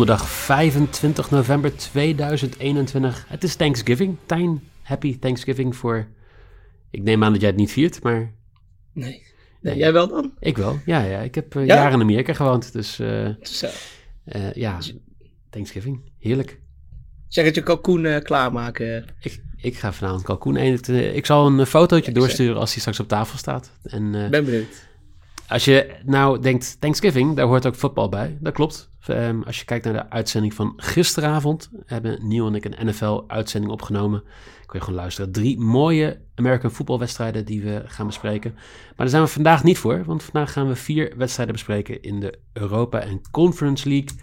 Donderdag 25 november 2021. Het is Thanksgiving. Tijn, happy Thanksgiving voor... Ik neem aan dat jij het niet viert, maar... Nee. nee jij wel dan? Ik wel, ja. ja. Ik heb uh, jaren in Amerika gewoond, dus... Uh, Zo. Uh, ja, Thanksgiving. Heerlijk. Zeg het je kalkoen klaarmaken. Ik, ik ga vanavond kalkoen eten. Ik zal een fotootje doorsturen als hij straks op tafel staat. En, ben benieuwd. Als je nou denkt, Thanksgiving, daar hoort ook voetbal bij. Dat klopt. Um, als je kijkt naar de uitzending van gisteravond, hebben Neil en ik een NFL-uitzending opgenomen. Kun je gewoon luisteren. Drie mooie American voetbalwedstrijden die we gaan bespreken. Maar daar zijn we vandaag niet voor, want vandaag gaan we vier wedstrijden bespreken in de Europa en Conference League.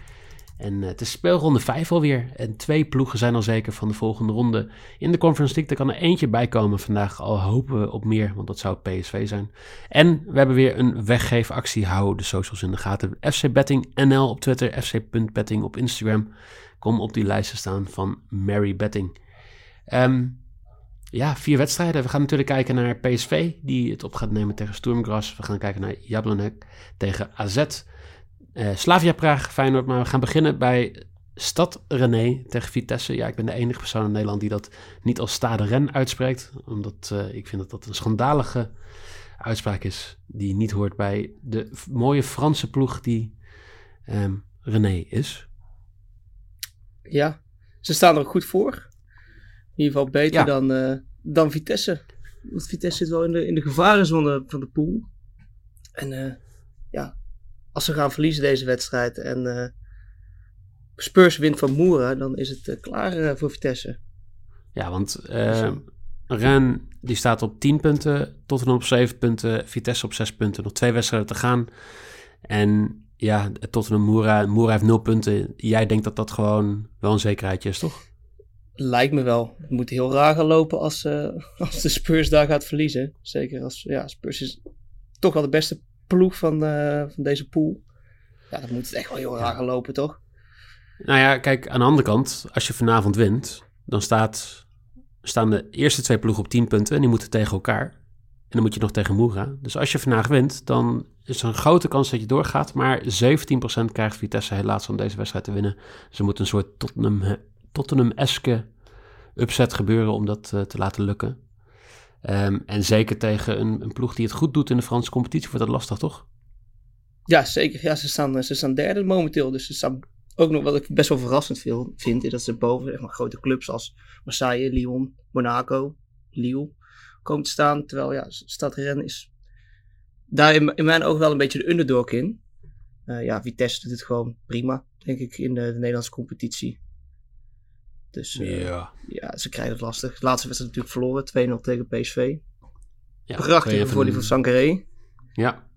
En uh, het is speelronde 5 alweer. En twee ploegen zijn al zeker van de volgende ronde in de Conference League. Er kan er eentje bij komen vandaag. Al hopen we op meer, want dat zou PSV zijn. En we hebben weer een weggeefactie. Hou de socials in de gaten. FC Betting NL op Twitter. FC.betting op Instagram. Kom op die lijsten staan van Mary Betting. Um, ja, vier wedstrijden. We gaan natuurlijk kijken naar PSV, die het op gaat nemen tegen Sturmgras. We gaan kijken naar Jablonek tegen AZ. Uh, Slavia Praag, Feyenoord. Maar we gaan beginnen bij Stad René tegen Vitesse. Ja, ik ben de enige persoon in Nederland die dat niet als Stade Ren uitspreekt. Omdat uh, ik vind dat dat een schandalige uitspraak is. Die niet hoort bij de mooie Franse ploeg die um, René is. Ja, ze staan er goed voor. In ieder geval beter ja. dan, uh, dan Vitesse. Want Vitesse zit wel in de, in de gevarenzone van de pool. En ja, als ze gaan verliezen deze wedstrijd en uh, Spurs wint van Moera, dan is het uh, klaar uh, voor Vitesse. Ja, want Ren die staat op 10 punten, Tottenham op 7 punten, Vitesse op 6 punten. Nog twee wedstrijden te gaan. En ja, Tottenham Moera, Moera heeft 0 punten. Jij denkt dat dat gewoon wel een zekerheidje is, toch? Lijkt me wel. Het moet heel raar gaan lopen als, als de Spurs daar gaat verliezen. Zeker als ja, Spurs is toch wel de beste ploeg van, uh, van deze pool. Ja, dan moet het echt wel heel raar gaan lopen, toch? Nou ja, kijk, aan de andere kant, als je vanavond wint, dan staat, staan de eerste twee ploegen op 10 punten en die moeten tegen elkaar. En dan moet je nog tegen Moera. Dus als je vandaag wint, dan is er een grote kans dat je doorgaat. Maar 17% krijgt Vitesse helaas om deze wedstrijd te winnen. Dus er moet een soort Tottenham, Tottenham-eske upset gebeuren om dat uh, te laten lukken. Um, en zeker tegen een, een, ploeg die het goed doet in de Franse competitie wordt dat lastig, toch? Ja, zeker. Ja, ze staan, ze staan derde momenteel. Dus ze staan ook nog wat ik best wel verrassend veel vind, is dat ze boven maar, grote clubs als Marseille, Lyon, Monaco, Lille komen te staan. Terwijl ja, Stad Rennes is daar in, mijn ogen wel een beetje de underdog in. Uh, ja, Vitesse doet het gewoon prima, denk ik, in de Nederlandse competitie. Dus uh, ja. ja, ze krijgen het lastig. De laatste wedstrijd natuurlijk verloren, 2-0 tegen PSV. Ja, Prachtige voor die van Sankaré. Ja,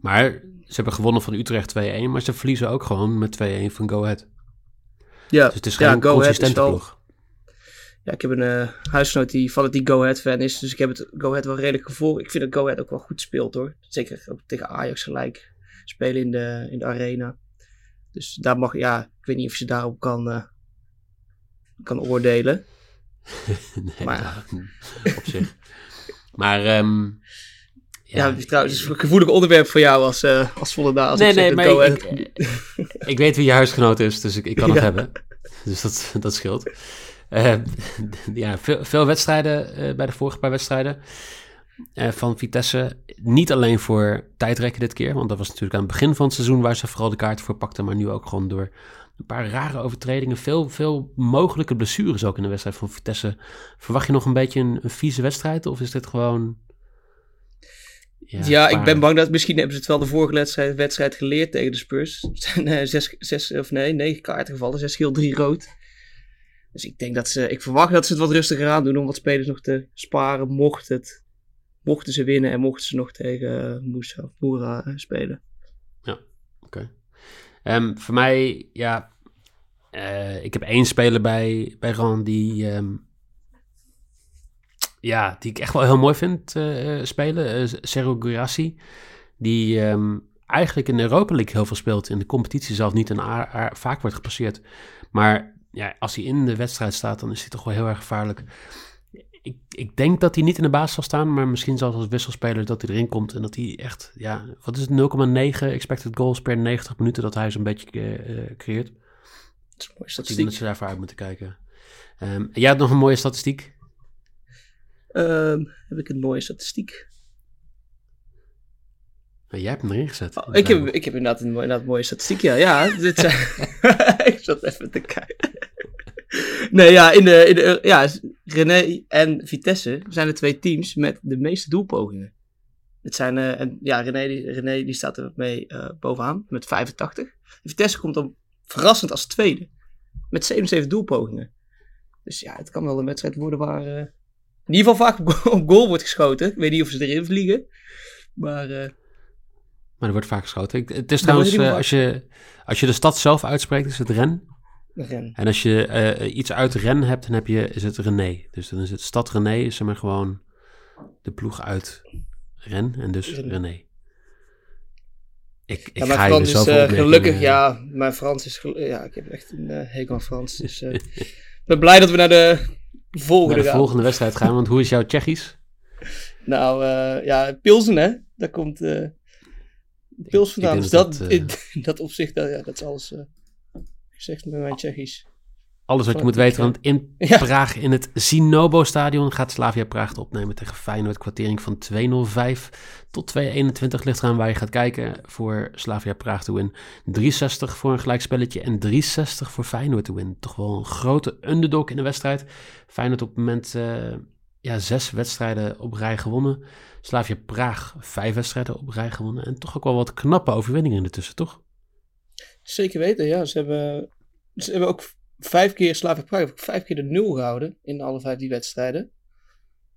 maar ze hebben gewonnen van Utrecht 2-1, maar ze verliezen ook gewoon met 2-1 van Go Ahead. Ja, dus het is geen ja, consistente wel, ploeg. Ja, ik heb een uh, huisgenoot die die Go Ahead fan is, dus ik heb het Go Ahead wel redelijk gevolgd. Ik vind dat Go Ahead ook wel goed speelt hoor. Zeker ook tegen Ajax gelijk spelen in de, in de arena. Dus daar mag, ja, ik weet niet of je daarop kan, uh, kan oordelen. nee, maar... op zich. Maar um, ja, ja trouwens, is een gevoelig onderwerp voor jou als, uh, als Volendam. Als nee, nee, maar ik, ik, ik, weet wie je huisgenoot is, dus ik, ik kan het hebben. Dus dat, dat scheelt. Uh, ja, veel, veel wedstrijden uh, bij de vorige paar wedstrijden van Vitesse. Niet alleen voor tijdrekken dit keer, want dat was natuurlijk aan het begin van het seizoen waar ze vooral de kaart voor pakten, maar nu ook gewoon door een paar rare overtredingen. Veel, veel mogelijke blessures ook in de wedstrijd van Vitesse. Verwacht je nog een beetje een, een vieze wedstrijd? Of is dit gewoon... Ja, ik ben bang dat misschien hebben ze het wel de vorige wedstrijd, wedstrijd geleerd tegen de Spurs. Er zijn uh, zes, zes, of nee, negen kaarten gevallen, zes geel, drie rood. Dus ik denk dat ze, ik verwacht dat ze het wat rustiger aan doen om wat spelers nog te sparen, mocht het, mochten ze winnen en mochten ze nog tegen Moussa of Moura uh, spelen. Ja, oké. Okay. Um, voor mij, ja, uh, ik heb één speler bij, bij Ron die, um, ja, die ik echt wel heel mooi vind uh, spelen. Uh, Sergio Gurassi. Die um, eigenlijk in de Europa League heel veel speelt. In de competitie zelf niet en vaak wordt gepasseerd. Maar ja, als hij in de wedstrijd staat, dan is hij toch wel heel erg gevaarlijk. Ik, denk dat hij niet in de basis zal staan, maar misschien zelfs als wisselspeler dat hij erin komt. En dat hij echt, ja, wat is het, 0,9 expected goals per 90 minuten dat hij zo'n beetje uh, creëert. Dat is een mooie statistiek. Ik denk dat ze daarvoor uit moeten kijken. Um, jij hebt nog een mooie statistiek? Um, heb ik een mooie statistiek? Nou, jij hebt hem erin gezet. Oh, ik, heb, ik heb inderdaad een, inderdaad een mooie statistiek, ja. ja dit zijn... ik zat even te kijken. Nee, ja, in de, in de, ja, René en Vitesse zijn de twee teams met de meeste doelpogingen. Het zijn, uh, en, ja, René, die, René die staat er mee uh, bovenaan met 85. Vitesse komt dan verrassend als tweede met 77 doelpogingen. Dus ja, het kan wel een wedstrijd worden waar uh, in ieder geval vaak op goal wordt geschoten. Ik weet niet of ze erin vliegen, maar... Maar er wordt vaak geschoten. Het is trouwens, uh, als, je, als je de stad zelf uitspreekt, is het Ren. Ren. En als je uh, iets uit Ren hebt, dan heb je, is het René. Dus dan is het stad René, is maar gewoon de ploeg uit Ren en dus Ren. René. Ik, ik ja, mijn Frans is uh, gelukkig, ja, mijn Frans is ja, ik heb echt een uh, hekel aan Frans. Dus ik ben blij dat we naar de volgende, naar de volgende wedstrijd gaan. Want hoe is jouw Tsjechisch? Nou, ja, Pilsen hè, daar komt Pils vandaan. Dus dat, dat, in, dat opzicht, dat, ja, dat is alles gezegd met mijn Tsjechisch. Alles wat je moet weten, want in ja. Praag, in het Zinobo-stadion, gaat Slavia Praag opnemen tegen Feyenoord. Kwartering van 2.05 tot 2.21 ligt eraan waar je gaat kijken voor Slavia Praag te win. 360 voor een gelijkspelletje en 360 voor Feyenoord te win. Toch wel een grote underdog in de wedstrijd. Feyenoord op het moment uh, ja, zes wedstrijden op rij gewonnen. Slavia Praag vijf wedstrijden op rij gewonnen. En toch ook wel wat knappe overwinningen ertussen, toch? Zeker weten, ja. Ze hebben, ze hebben ook vijf keer, Slavia Praag vijf keer de nul gehouden in alle vijf die wedstrijden.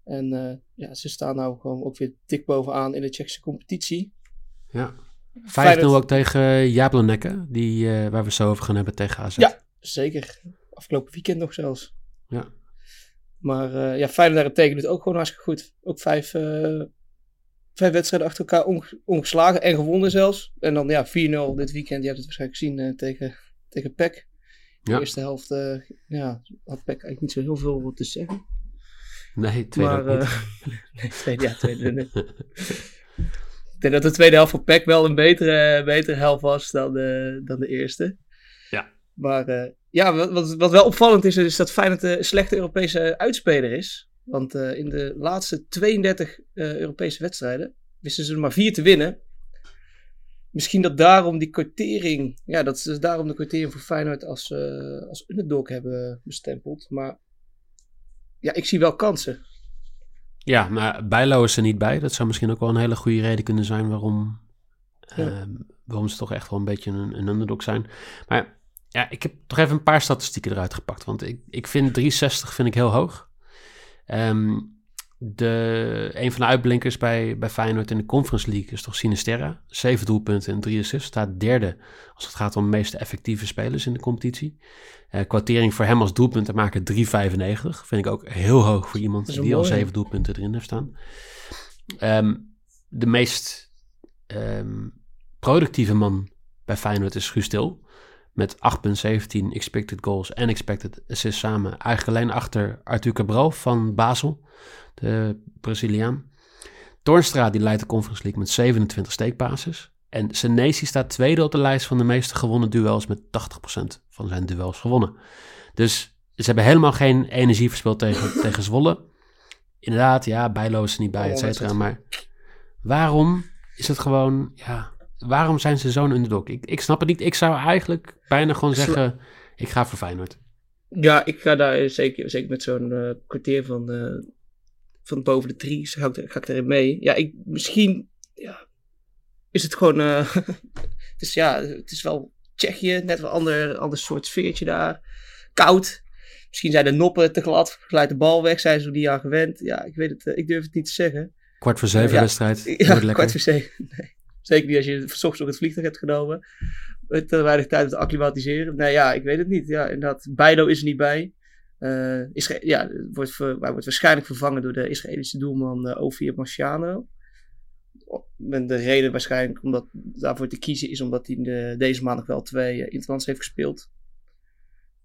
En uh, ja, ze staan nou gewoon ook weer dik bovenaan in de Tsjechische competitie. Ja. 5-0 ook tegen Jablonecke, die, uh, waar we zo over gaan hebben tegen AZ. Ja, zeker. Afgelopen weekend nog zelfs. Ja. Maar uh, ja, Feyenoord daarentegen doet ook gewoon hartstikke goed. Ook vijf, vijf wedstrijden achter elkaar ongeslagen en gewonnen zelfs. En dan ja, 4-0 dit weekend. Je hebt het waarschijnlijk gezien uh, tegen, tegen PEC. De ja. eerste helft uh, ja, had PEC eigenlijk niet zo heel veel te zeggen. Nee, tweede maar, uh, nee, tweede, ja, tweede. nee. Ik denk dat de tweede helft van PEC wel een betere, betere helft was dan de, dan de eerste. Ja. Maar ja, wat, wat wel opvallend is, is dat Feyenoord een slechte Europese uitspeler is. Want uh, in de laatste 32 uh, Europese wedstrijden wisten ze er maar vier te winnen. Misschien dat daarom die quotering, ja, dat ze daarom de quotering voor Feyenoord als, uh, als underdog hebben bestempeld. Maar ja, ik zie wel kansen. Ja, maar Bijlo is er niet bij. Dat zou misschien ook wel een hele goede reden kunnen zijn waarom, ja. waarom ze toch echt wel een beetje een, een underdog zijn. Maar ja, ik heb toch even een paar statistieken eruit gepakt. Want ik, ik vind 360 vind ik heel hoog. Um, de, een van de uitblinkers bij, bij Feyenoord in de Conference League is toch Sinisterra. Zeven doelpunten en drie assists. Staat derde als het gaat om de meest effectieve spelers in de competitie. Uh, kwartering voor hem als doelpuntenmaker 3,95. Vind ik ook heel hoog voor iemand die mooi, al zeven doelpunten erin heeft staan. Um, de meest um, productieve man bij Feyenoord is Guus Til. Met 8,17 expected goals en expected assists samen. Eigenlijk alleen achter Arthur Cabral van Basel, de Braziliaan. Toornstra die leidt de Conference League met 27 steekpasses. En Senesi staat tweede op de lijst van de meeste gewonnen duels met 80% van zijn duels gewonnen. Dus ze hebben helemaal geen energie verspild tegen, tegen Zwolle. Inderdaad, ja, Bijlo is er niet bij, et cetera. Maar waarom is het gewoon, ja, waarom zijn ze zo'n underdog? Ik, ik snap het niet. Ik zou eigenlijk bijna gewoon zeggen, ik ga voor Feyenoord. Ja, ik ga daar zeker, zeker met zo'n uh, kwartier van, uh, van boven de drie, ga ik, ga ik erin mee. Ja, ik, misschien ja, is het gewoon, uh, het is ja, het is wel Tsjechië, net wel ander, ander soort sfeertje daar. Koud. Misschien zijn de noppen te glad, glijdt de bal weg, zijn ze niet aan gewend. Ja, ik weet het, ik durf het niet te zeggen. Kwart voor zeven ja, wedstrijd. Ja, kwart voor zeven. Nee. Zeker niet als je s ochtends ook het vliegtuig hebt genomen. Te weinig tijd om te acclimatiseren. Nee, ja, ik weet het niet. Ja, inderdaad. Is er niet bij. Uh, Isra ja, wordt, hij wordt waarschijnlijk vervangen door de Israëlische doelman uh, Ovier Marciano. En de reden waarschijnlijk omdat daarvoor te kiezen is omdat hij de, deze maand nog wel twee uh, heeft gespeeld.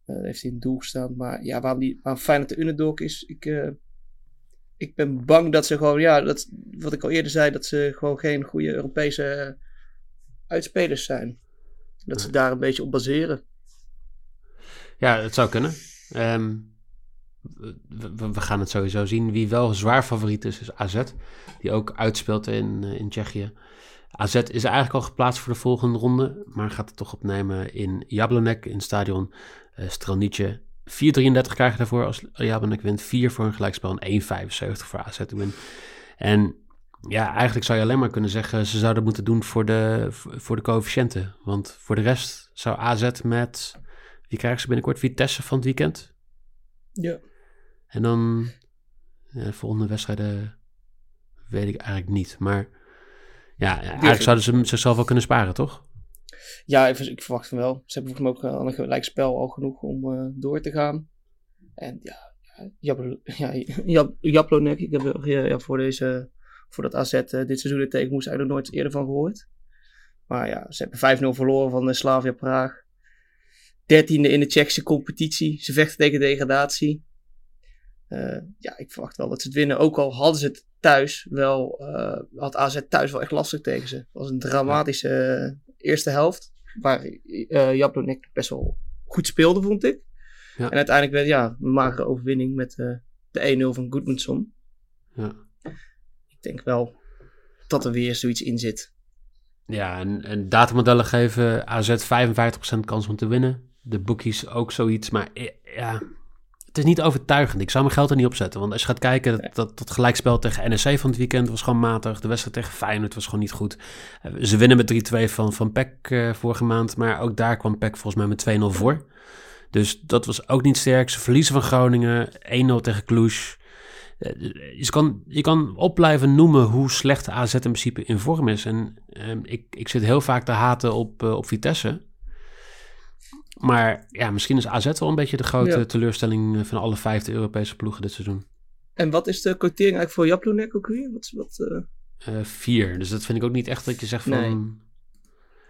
Uh, heeft hij in het doel gestaan. Maar ja, waarom, die, waarom Feyenoord de underdog is, ik, ik ben bang dat ze gewoon, ja, dat, wat ik al eerder zei, dat ze gewoon geen goede Europese uitspelers zijn. Dat ze daar een beetje op baseren. Ja, het zou kunnen. Um, we, we, gaan het sowieso zien. Wie wel zwaar favoriet is, is AZ. Die ook uitspeelt in, in Tsjechië. AZ is eigenlijk al geplaatst voor de volgende ronde. Maar gaat het toch opnemen in Jablonek in stadion uh, Strelnice. 4,33 krijg je daarvoor als Jablonek wint. 4 voor een gelijkspel en 1,75 voor AZ win. En ja, eigenlijk zou je alleen maar kunnen zeggen... ze zouden moeten doen voor de, voor de coëfficiënten. Want voor de rest zou AZ met... Wie krijgen ze binnenkort? Vitesse van het weekend? Ja. En dan ja, de volgende wedstrijden weet ik eigenlijk niet. Maar ja, eigenlijk zouden ze zichzelf wel kunnen sparen, toch? Ja, ik, ik verwacht hem wel. Ze hebben volgens mij ook al een gelijk spel al genoeg om uh, door te gaan. En ja, Jap, ja, Japlonek, ik heb ja, ja, voor deze voor dat AZ uh, dit seizoen er tegen moest eigenlijk nooit eerder van gehoord. Maar ja, ze hebben 5-0 verloren van de Slavia Praag. Dertiende in de Tsjechische competitie. Ze vechten tegen degradatie. Uh, ja, ik verwacht wel dat ze het winnen. Ook al hadden ze het thuis wel, uh, had AZ thuis wel echt lastig tegen ze. Het was een dramatische uh, eerste helft. Waar uh, Jablonek best wel goed speelde, vond ik. Ja. En uiteindelijk werd ja, een magere overwinning met de 1-0 van Goodmanson. Ja. Denk wel dat er weer zoiets in zit. Ja, en, en datamodellen geven AZ 55% kans om te winnen. De bookies ook zoiets. Maar ja, het is niet overtuigend. Ik zou mijn geld er niet op zetten. Want als je gaat kijken, dat, dat, dat gelijkspel tegen NEC van het weekend was gewoon matig. De wedstrijd tegen Feyenoord was gewoon niet goed. Ze winnen met 3-2 van, van PEC uh, vorige maand. Maar ook daar kwam PEC volgens mij met 2-0 voor. Dus dat was ook niet sterk. Ze verliezen van Groningen. 1-0 tegen Cluj. Je kan, je kan op blijven noemen hoe slecht AZ in principe in vorm is. En um, ik, ik zit heel vaak te haten op, uh, op Vitesse. Maar ja, misschien is AZ wel een beetje de grote ja. teleurstelling van alle vijfde Europese ploegen dit seizoen. En wat is de quotering eigenlijk voor Jablonek ook weer? Wat, wat, uh... Uh, vier. Dus dat vind ik ook niet echt dat je zegt van... Nee.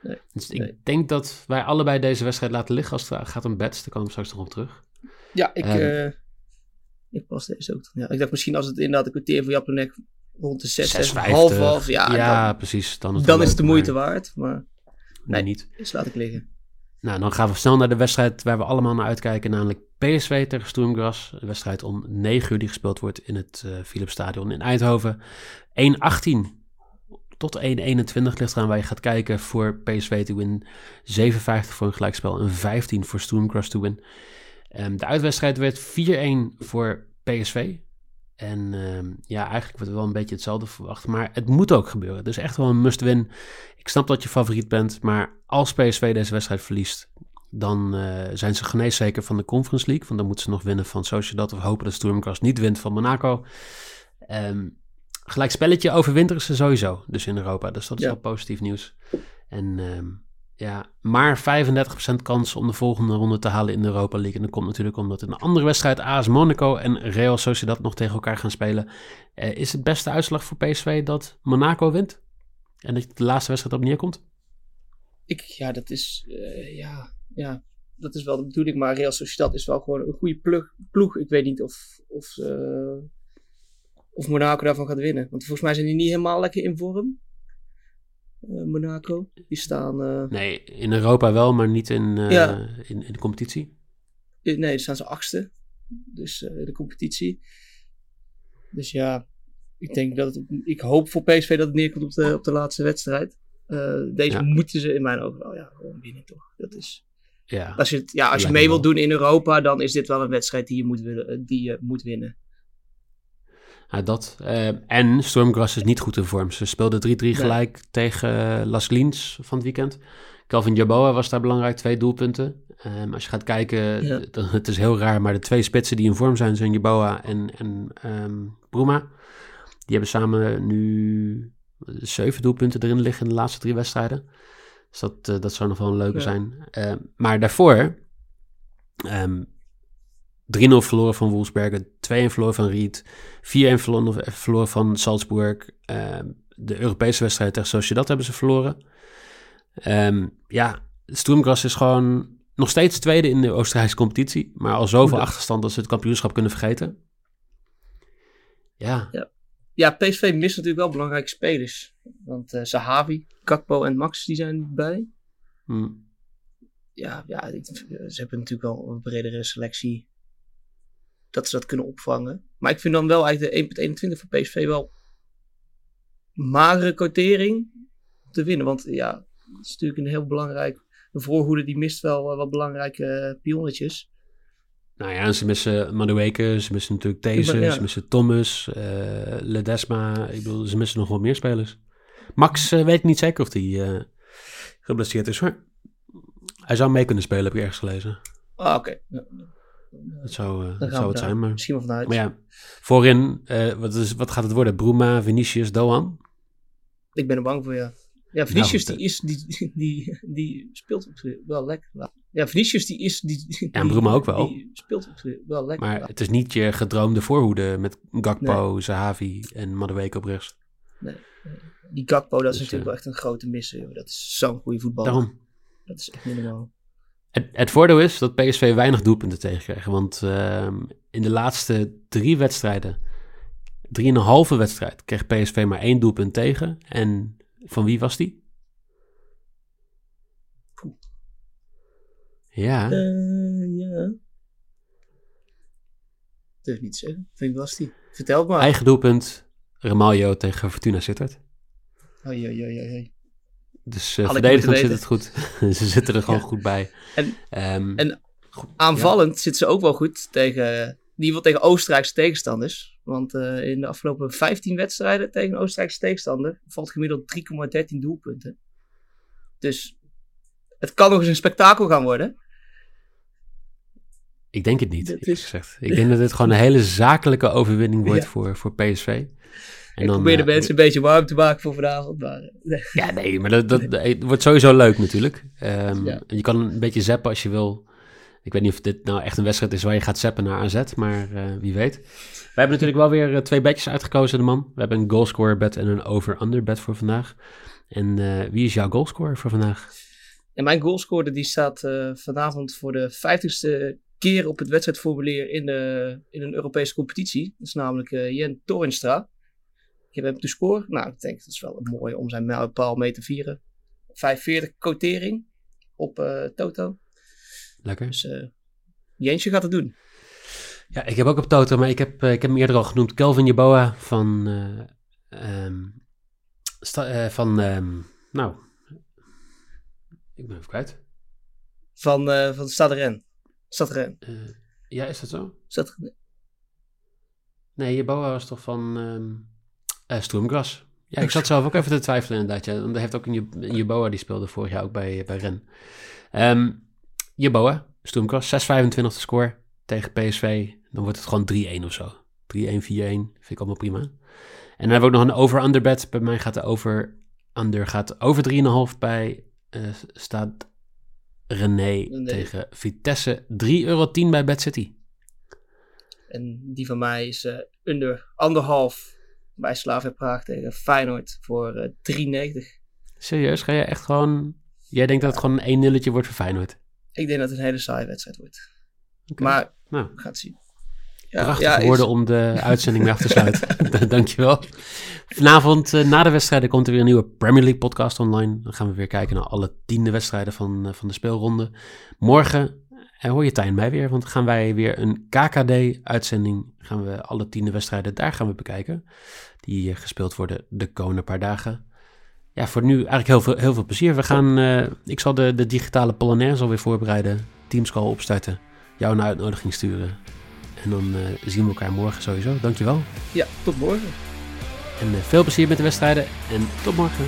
Nee. Dus ik nee. denk dat wij allebei deze wedstrijd laten liggen als het gaat om bets. Daar komen we straks nog op terug. Ja, ik, uh, ik pas deze ook. Ja, ik dacht misschien als het inderdaad de quotering voor Jablonek rond de 6, 6,5 was. Ja, ja dan, precies. Dan, dan is het de moeite maar... waard. Maar nee, niet. Dus laat ik liggen. Nou, dan gaan we snel naar de wedstrijd waar we allemaal naar uitkijken, namelijk PSV tegen Sturmgras. Een wedstrijd om 9 uur die gespeeld wordt in het uh, Philipsstadion in Eindhoven. 1-18 tot 1-21 ligt eraan waar je gaat kijken voor PSV te win. 57 voor een gelijkspel en 15 voor Sturmgras te win. Um, de uitwedstrijd werd 4-1 voor PSV. En um, ja, eigenlijk wordt er wel een beetje hetzelfde verwacht. Maar het moet ook gebeuren. Dus echt wel een must-win. Ik snap dat je favoriet bent. Maar als PSV deze wedstrijd verliest, dan uh, zijn ze geneeszeker van de Conference League. Want dan moeten ze nog winnen van Sociedad. Of hopen dat Sturmgras niet wint van Monaco. Um, gelijk spelletje overwinteren ze sowieso. Dus in Europa. Dus dat is ja. wel positief nieuws. En um, ja, maar 35% kans om de volgende ronde te halen in de Europa League. En dat komt natuurlijk omdat in een andere wedstrijd AS Monaco en Real Sociedad nog tegen elkaar gaan spelen. Uh, is het beste uitslag voor PSV dat Monaco wint? En dat de laatste wedstrijd op neerkomt? Ik, ja, dat is, uh, ja, ja, dat is wel de bedoeling. Maar Real Sociedad is wel gewoon een goede ploeg. Ik weet niet of, of, uh, of Monaco daarvan gaat winnen. Want volgens mij zijn die niet helemaal lekker in vorm. Uh, Monaco. Die staan. Uh... Nee, in Europa wel, maar niet in, ja. in, in, de competitie. Nee, daar staan ze achtste. Dus in de competitie. Dus ja, ik denk dat het, ik hoop voor PSV dat het neerkomt op de, op de laatste wedstrijd. deze ja. moeten ze in mijn ogen wel ja, gewoon winnen, toch? Dat is. Ja, als je, het, ja, als je mee wilt doen in Europa, dan is dit wel een wedstrijd die je moet, willen, die je moet winnen. Nou, dat. eh, en Stormgrass is niet goed in vorm. Ze speelden 3-3 gelijk tegen eh, Las Lins van het weekend. Calvin Jaboa was daar belangrijk, twee doelpunten. Ehm, als je gaat kijken, Ja. dan, het is heel raar, maar de twee spitsen die in vorm zijn, zijn Jaboa en, en ehm Bruma. Die hebben samen nu zeven doelpunten erin liggen in de laatste drie wedstrijden. Dus dat, eh, dat zou nog wel een leuke Ja. zijn. Ehm, maar daarvoor, 3-0 verloren van Wolfsbergen, 2-1 verloren van Ried, 4-1 verloren, verloren van Salzburg. Ehm, de Europese wedstrijd tegen Sociedad hebben ze verloren. Ehm, ja, Sturmgras is gewoon nog steeds tweede in de Oostenrijkse competitie, maar al zoveel achterstand dat ze het kampioenschap kunnen vergeten. Ja, Ja, PSV mist natuurlijk wel belangrijke spelers. Want eh Sahavi, Kakpo en Max die zijn niet bij. hm, Ja, ja, ze hebben natuurlijk wel een bredere selectie. Dat ze dat kunnen opvangen. Maar ik vind dan wel eigenlijk de 1.21 voor PSV wel magere quotering te winnen. Want ja, het is natuurlijk een heel belangrijk... De voorhoede die mist wel eh, wat belangrijke eh, pionnetjes. Nou ja, en ze missen Madueke, ze missen natuurlijk These, Ja. ze missen Thomas, eh, Ledesma. Ik bedoel, ze missen nog wel meer spelers. Max weet niet zeker of hij geblesseerd is hoor. Hij zou mee kunnen spelen, heb ik ergens gelezen. Ah, oké. Ja, Dat zou, eh, zou het zijn, maar... misschien wel vanuit. Maar ja, voorin, eh, wat, is, wat gaat het worden? Bruma, Vinicius, Doan? Ik ben er bang voor, ja. Ja, Vinicius Nou, die, is, die, die, die speelt wel lekker. Ja, Vinicius die is... Die, die, en Bruma ook wel. Die speelt wel lekker. Maar het is niet je gedroomde voorhoede met Gakpo, Zahavi en Madueke op rechts. Die Gakpo, dat is Dus, natuurlijk eh, wel echt een grote misser. Dat is zo'n goede voetballer. Daarom. Dat is echt niet normaal. Het, het voordeel is dat PSV weinig doelpunten tegenkrijgen. Want ehm, in de laatste drie wedstrijden, drieënhalve wedstrijd, kreeg PSV maar één doelpunt tegen. En van wie was die? Ja, Eh, ja. Durf niet te zeggen. Vind was die? Vertel het maar. eigen doelpunt, Ramaljo tegen Fortuna Sittard. Oei, oei, oei, oei. Dus uh, verdedigend zit het goed. Ze zitten er gewoon Ja. goed bij. En- Ehm, en goed, Aanvallend zitten ze ook wel goed tegen, in ieder geval tegen Oostenrijkse tegenstanders. Want eh, in de afgelopen 15 wedstrijden tegen een Oostenrijkse tegenstander valt gemiddeld 3,13 doelpunten. Dus het kan nog eens een spektakel gaan worden. Ik denk het niet, Dat is- gezegd. Ik denk dat dit gewoon een hele zakelijke overwinning wordt Ja. voor, voor PSV. En ik probeer de eh, mensen een beetje warm te maken voor vanavond. Maar, eh, Ja, nee, maar dat, dat, het wordt sowieso leuk natuurlijk. Ehm, Ja. Je kan een beetje zappen als je wil. Ik weet niet of dit nou echt een wedstrijd is waar je gaat zappen naar AZ, maar eh, wie weet. We hebben natuurlijk wel weer twee bedjes uitgekozen, de man. We hebben een goalscorer bed en een over-under bed voor vandaag. En wie is jouw goalscorer voor vandaag? En mijn goalscorer die staat vanavond voor de vijftigste keer op het wedstrijdformulier in, de, in een Europese competitie. Dat is namelijk Jen Torenstra. Ik heb hem te scoren. Nou, ik denk dat is wel mooi om zijn mijlpaal mee te vieren. 45 quotering op eh, Toto. Lekker. Dus eh gaat het doen. Ja, ik heb ook op Toto, maar ik heb, eh, ik heb hem eerder al genoemd. Kelvin Jeboa van... eh, ehm, sta- eh, van, ehm, nou... Ik ben even kwijt. Van, van Stade Rennes. Stade Rennes. Eh, ja, is dat zo? Stade- Nee, Jeboa was toch van ehm eh, Sturmgras. Ja, ik zat zelf ook even te twijfelen inderdaad. Ja. Want heeft ook een Je- een Jeboa, die speelde vorig jaar ook bij, bij Ren. Ehm Jeboa, Sturmgras, 6,25 de score tegen PSV. Dan wordt het gewoon 3-1 of zo. 3-1, 4-1, vind ik allemaal prima. En dan hebben we ook nog een over-under bet. Bij mij gaat de over-under gaat over 3,5 bij eh staat René René. tegen Vitesse. 3,10 euro bij Bad City. En die van mij is eh, under anderhalf bij Slavia Praag tegen Feyenoord voor eh 3,90. Serieus, ga je echt gewoon... Jij denkt dat het gewoon een 1 nulletje wordt voor Feyenoord? Ik denk dat het een hele saaie wedstrijd wordt. Maar Nou, we gaan het zien. prachtige is- woorden om de uitzending mee af te sluiten. Dankjewel. Vanavond eh, na de wedstrijden komt er weer een nieuwe Premier League podcast online. Dan gaan we weer kijken naar alle tiende wedstrijden van, eh, van de speelronde. Morgen eh, hoor je Tijn mij weer, want dan gaan wij weer een KKD-uitzending. Gaan we alle tiende wedstrijden, daar gaan we bekijken. Die eh, gespeeld worden de komende paar dagen. Ja, voor nu eigenlijk heel veel, heel veel plezier. We gaan, eh, ik zal de, de digitale Polonaise alweer voorbereiden. Teamscall opstarten. Jou een uitnodiging sturen. En dan eh, zien we elkaar morgen sowieso. Dankjewel. Ja, tot morgen. En veel plezier met de wedstrijden. En tot morgen.